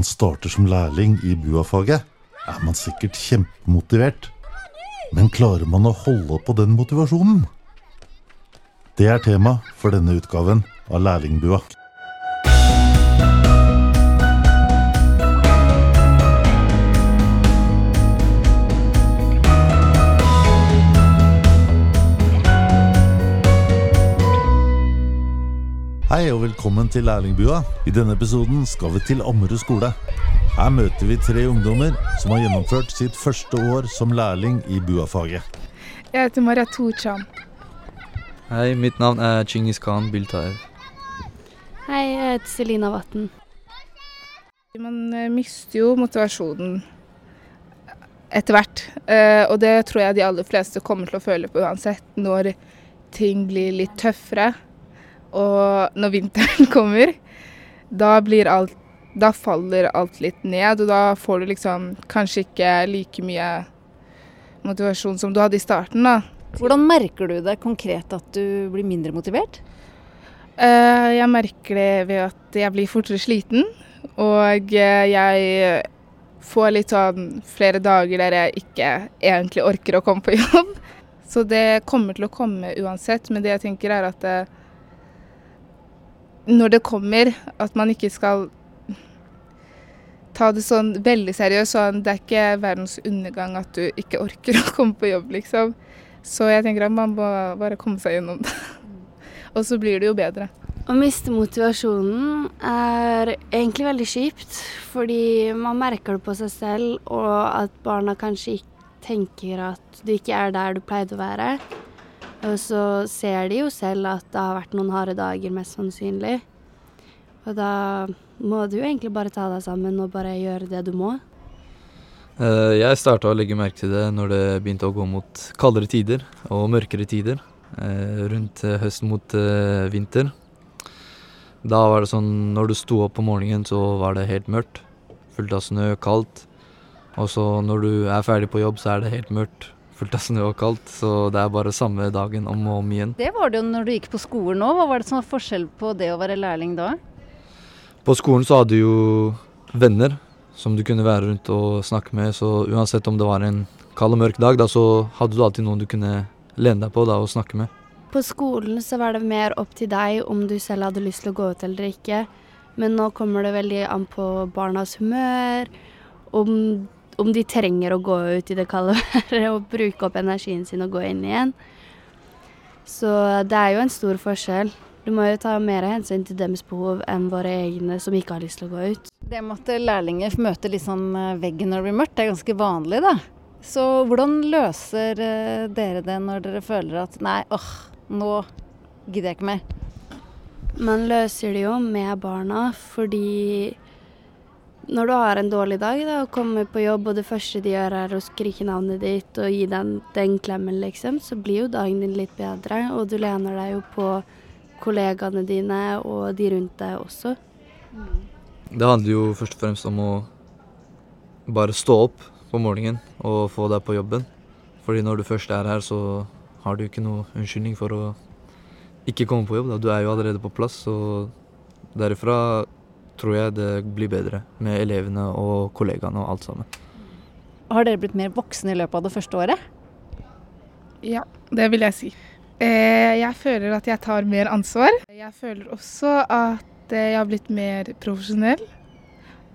man starter som lærling i BUA-faget, er man sikkert kjempemotivert. Men klarer man å holde på den motivasjonen? Det er tema for denne utgaven av Lærlingbua. Hei og velkommen til Lærlingbua. I denne episoden skal vi til Ammerud skole. Her møter vi tre ungdommer som har gjennomført sitt første år som lærling i BUA-faget. Jeg heter Maria Torchan. Hei, mitt navn er Chingis Khan Biltaev. Hei, jeg heter Selina Vatn. Man eh, mister jo motivasjonen etter hvert. Eh, og det tror jeg de aller fleste kommer til å føle på uansett når ting blir litt tøffere. Og når vinteren kommer, da blir alt Da faller alt litt ned, og da får du liksom kanskje ikke like mye motivasjon som du hadde i starten, da. Hvordan merker du det konkret at du blir mindre motivert? Eh, Jeg merker det ved at jeg blir fortere sliten, og eh, jeg får litt sånn flere dager der jeg ikke egentlig orker å komme på jobb. Så det kommer til å komme uansett, men det jeg tenker er at eh, når det kommer, at man ikke skal ta det sånn veldig seriøst. Sånn, det er ikke verdens undergang at du ikke orker å komme på jobb, liksom. Så jeg tenker at man må bare komme seg gjennom det. Og så blir det jo bedre. Å miste motivasjonen er egentlig veldig kjipt, fordi man merker det på seg selv, og at barna kanskje ikke tenker at du ikke er der du pleide å være. Og så ser de jo selv at det har vært noen harde dager, mest sannsynlig. Og da må du egentlig bare ta deg sammen og bare gjøre det du må. Eh, Jeg starta å legge merke til det når det begynte å gå mot kaldere tider og mørkere tider. eh, Rundt høsten høst mot eh, vinter. Da var det sånn når du sto opp på morgenen, så var det helt mørkt. Fullt av snø, kaldt. Og så når du er ferdig på jobb, så er det helt mørkt. Fullt av snø og kaldt. Så det er bare samme dagen om og om igjen. Det var det jo når du gikk på skolen òg. Hva var det som var forskjell på det å være lærling da? På skolen så hadde du jo venner som du kunne være rundt og snakke med, så uansett om det var en kald og mørk dag, da så hadde du alltid noen du kunne lene deg på da og snakke med. På skolen så var det mer opp til deg om du selv hadde lyst til å gå ut eller ikke. Men nå kommer det veldig an på barnas humør, om, om de trenger å gå ut i det kalde været og bruke opp energien sin og gå inn igjen. Så det er jo en stor forskjell. Du må jo ta mer hensyn til deres behov enn våre egne som ikke har lyst til å gå ut. Det med at lærlinger møter litt sånn eh, veggen når det blir mørkt, det er ganske vanlig, da. Så hvordan løser eh, dere det når dere føler at nei, åh, nå gidder jeg ikke mer? Man løser det jo med barna, fordi når du har en dårlig dag da, og kommer på jobb, og det første de gjør er å skrike navnet ditt og gi deg den klemmen, liksom, så blir jo dagen din litt bedre. Og du lener deg jo på kollegaene dine og de rundt deg også. Det handler jo først og fremst om å bare stå opp på morgenen og få deg på jobben. Fordi når du først er her, så har du ikke noe unnskyldning for å ikke komme på jobb. Da. Du er jo allerede på plass, så derifra tror jeg det blir bedre med elevene og kollegaene og alt sammen. Har dere blitt mer voksne i løpet av det første året? Ja, det vil jeg si. Eh, Jeg føler at jeg tar mer ansvar. Jeg føler også at eh, jeg har blitt mer profesjonell.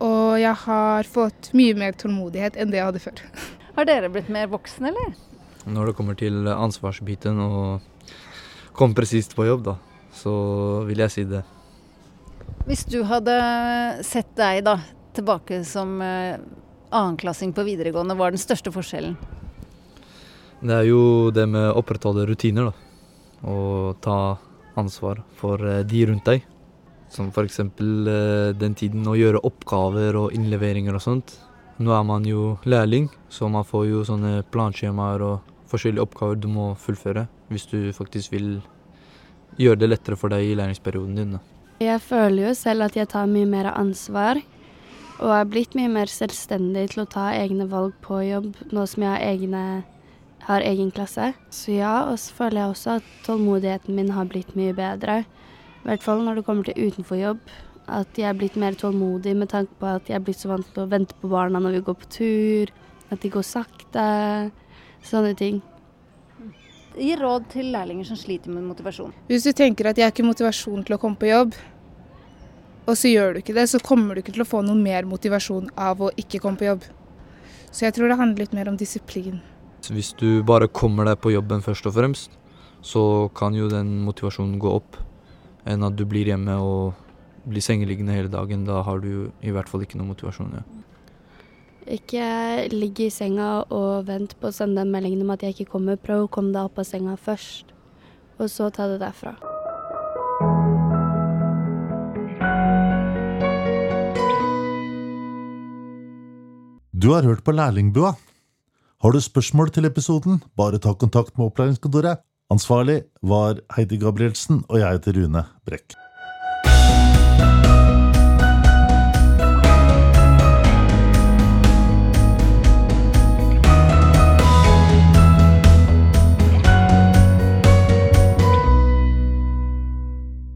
Og jeg har fått mye mer tålmodighet enn det jeg hadde før. Har dere blitt mer voksne, eller? Når det kommer til ansvarsbiten og komme presist på jobb, da, så vil jeg si det. Hvis du hadde sett deg da tilbake som eh, annenklassing på videregående, hva er den største forskjellen? Det er jo det med å opprettholde rutiner, da. Og ta ansvar for eh, de rundt deg. Som f.eks. den tiden å gjøre oppgaver og innleveringer og sånt. Nå er man jo lærling, så man får jo sånne planskjemaer og forskjellige oppgaver du må fullføre hvis du faktisk vil gjøre det lettere for deg i læringsperioden din. Da. Jeg føler jo selv at jeg tar mye mer ansvar, og er blitt mye mer selvstendig til å ta egne valg på jobb, nå som jeg har, egne, har egen klasse. Så ja, og så føler jeg også at tålmodigheten min har blitt mye bedre. I hvert fall når det kommer til utenfor jobb. At jeg er blitt mer tålmodig med tanke på at jeg er blitt så vant til å vente på barna når vi går på tur. At de går sakte. Sånne ting. Gi råd til lærlinger som sliter med motivasjon. Hvis du tenker at jeg har ikke motivasjon til å komme på jobb, og så gjør du ikke det, så kommer du ikke til å få noe mer motivasjon av å ikke komme på jobb. Så jeg tror det handler litt mer om disiplin. Hvis du bare kommer deg på jobben først og fremst, så kan jo den motivasjonen gå opp, enn at du blir hjemme og blir sengeliggende hele dagen. Da har du i hvert fall ikke noe motivasjon. Ja. Ikke ligg i senga og vent på å sende den meldingen om at jeg ikke kommer. Prøv å komme deg opp av senga først, og så ta det derfra. Du har hørt på Lærlingbua. Har du spørsmål til episoden, bare ta kontakt med opplæringskontoret. Ansvarlig var Heidi Gabrielsen, og jeg heter Rune Brekk.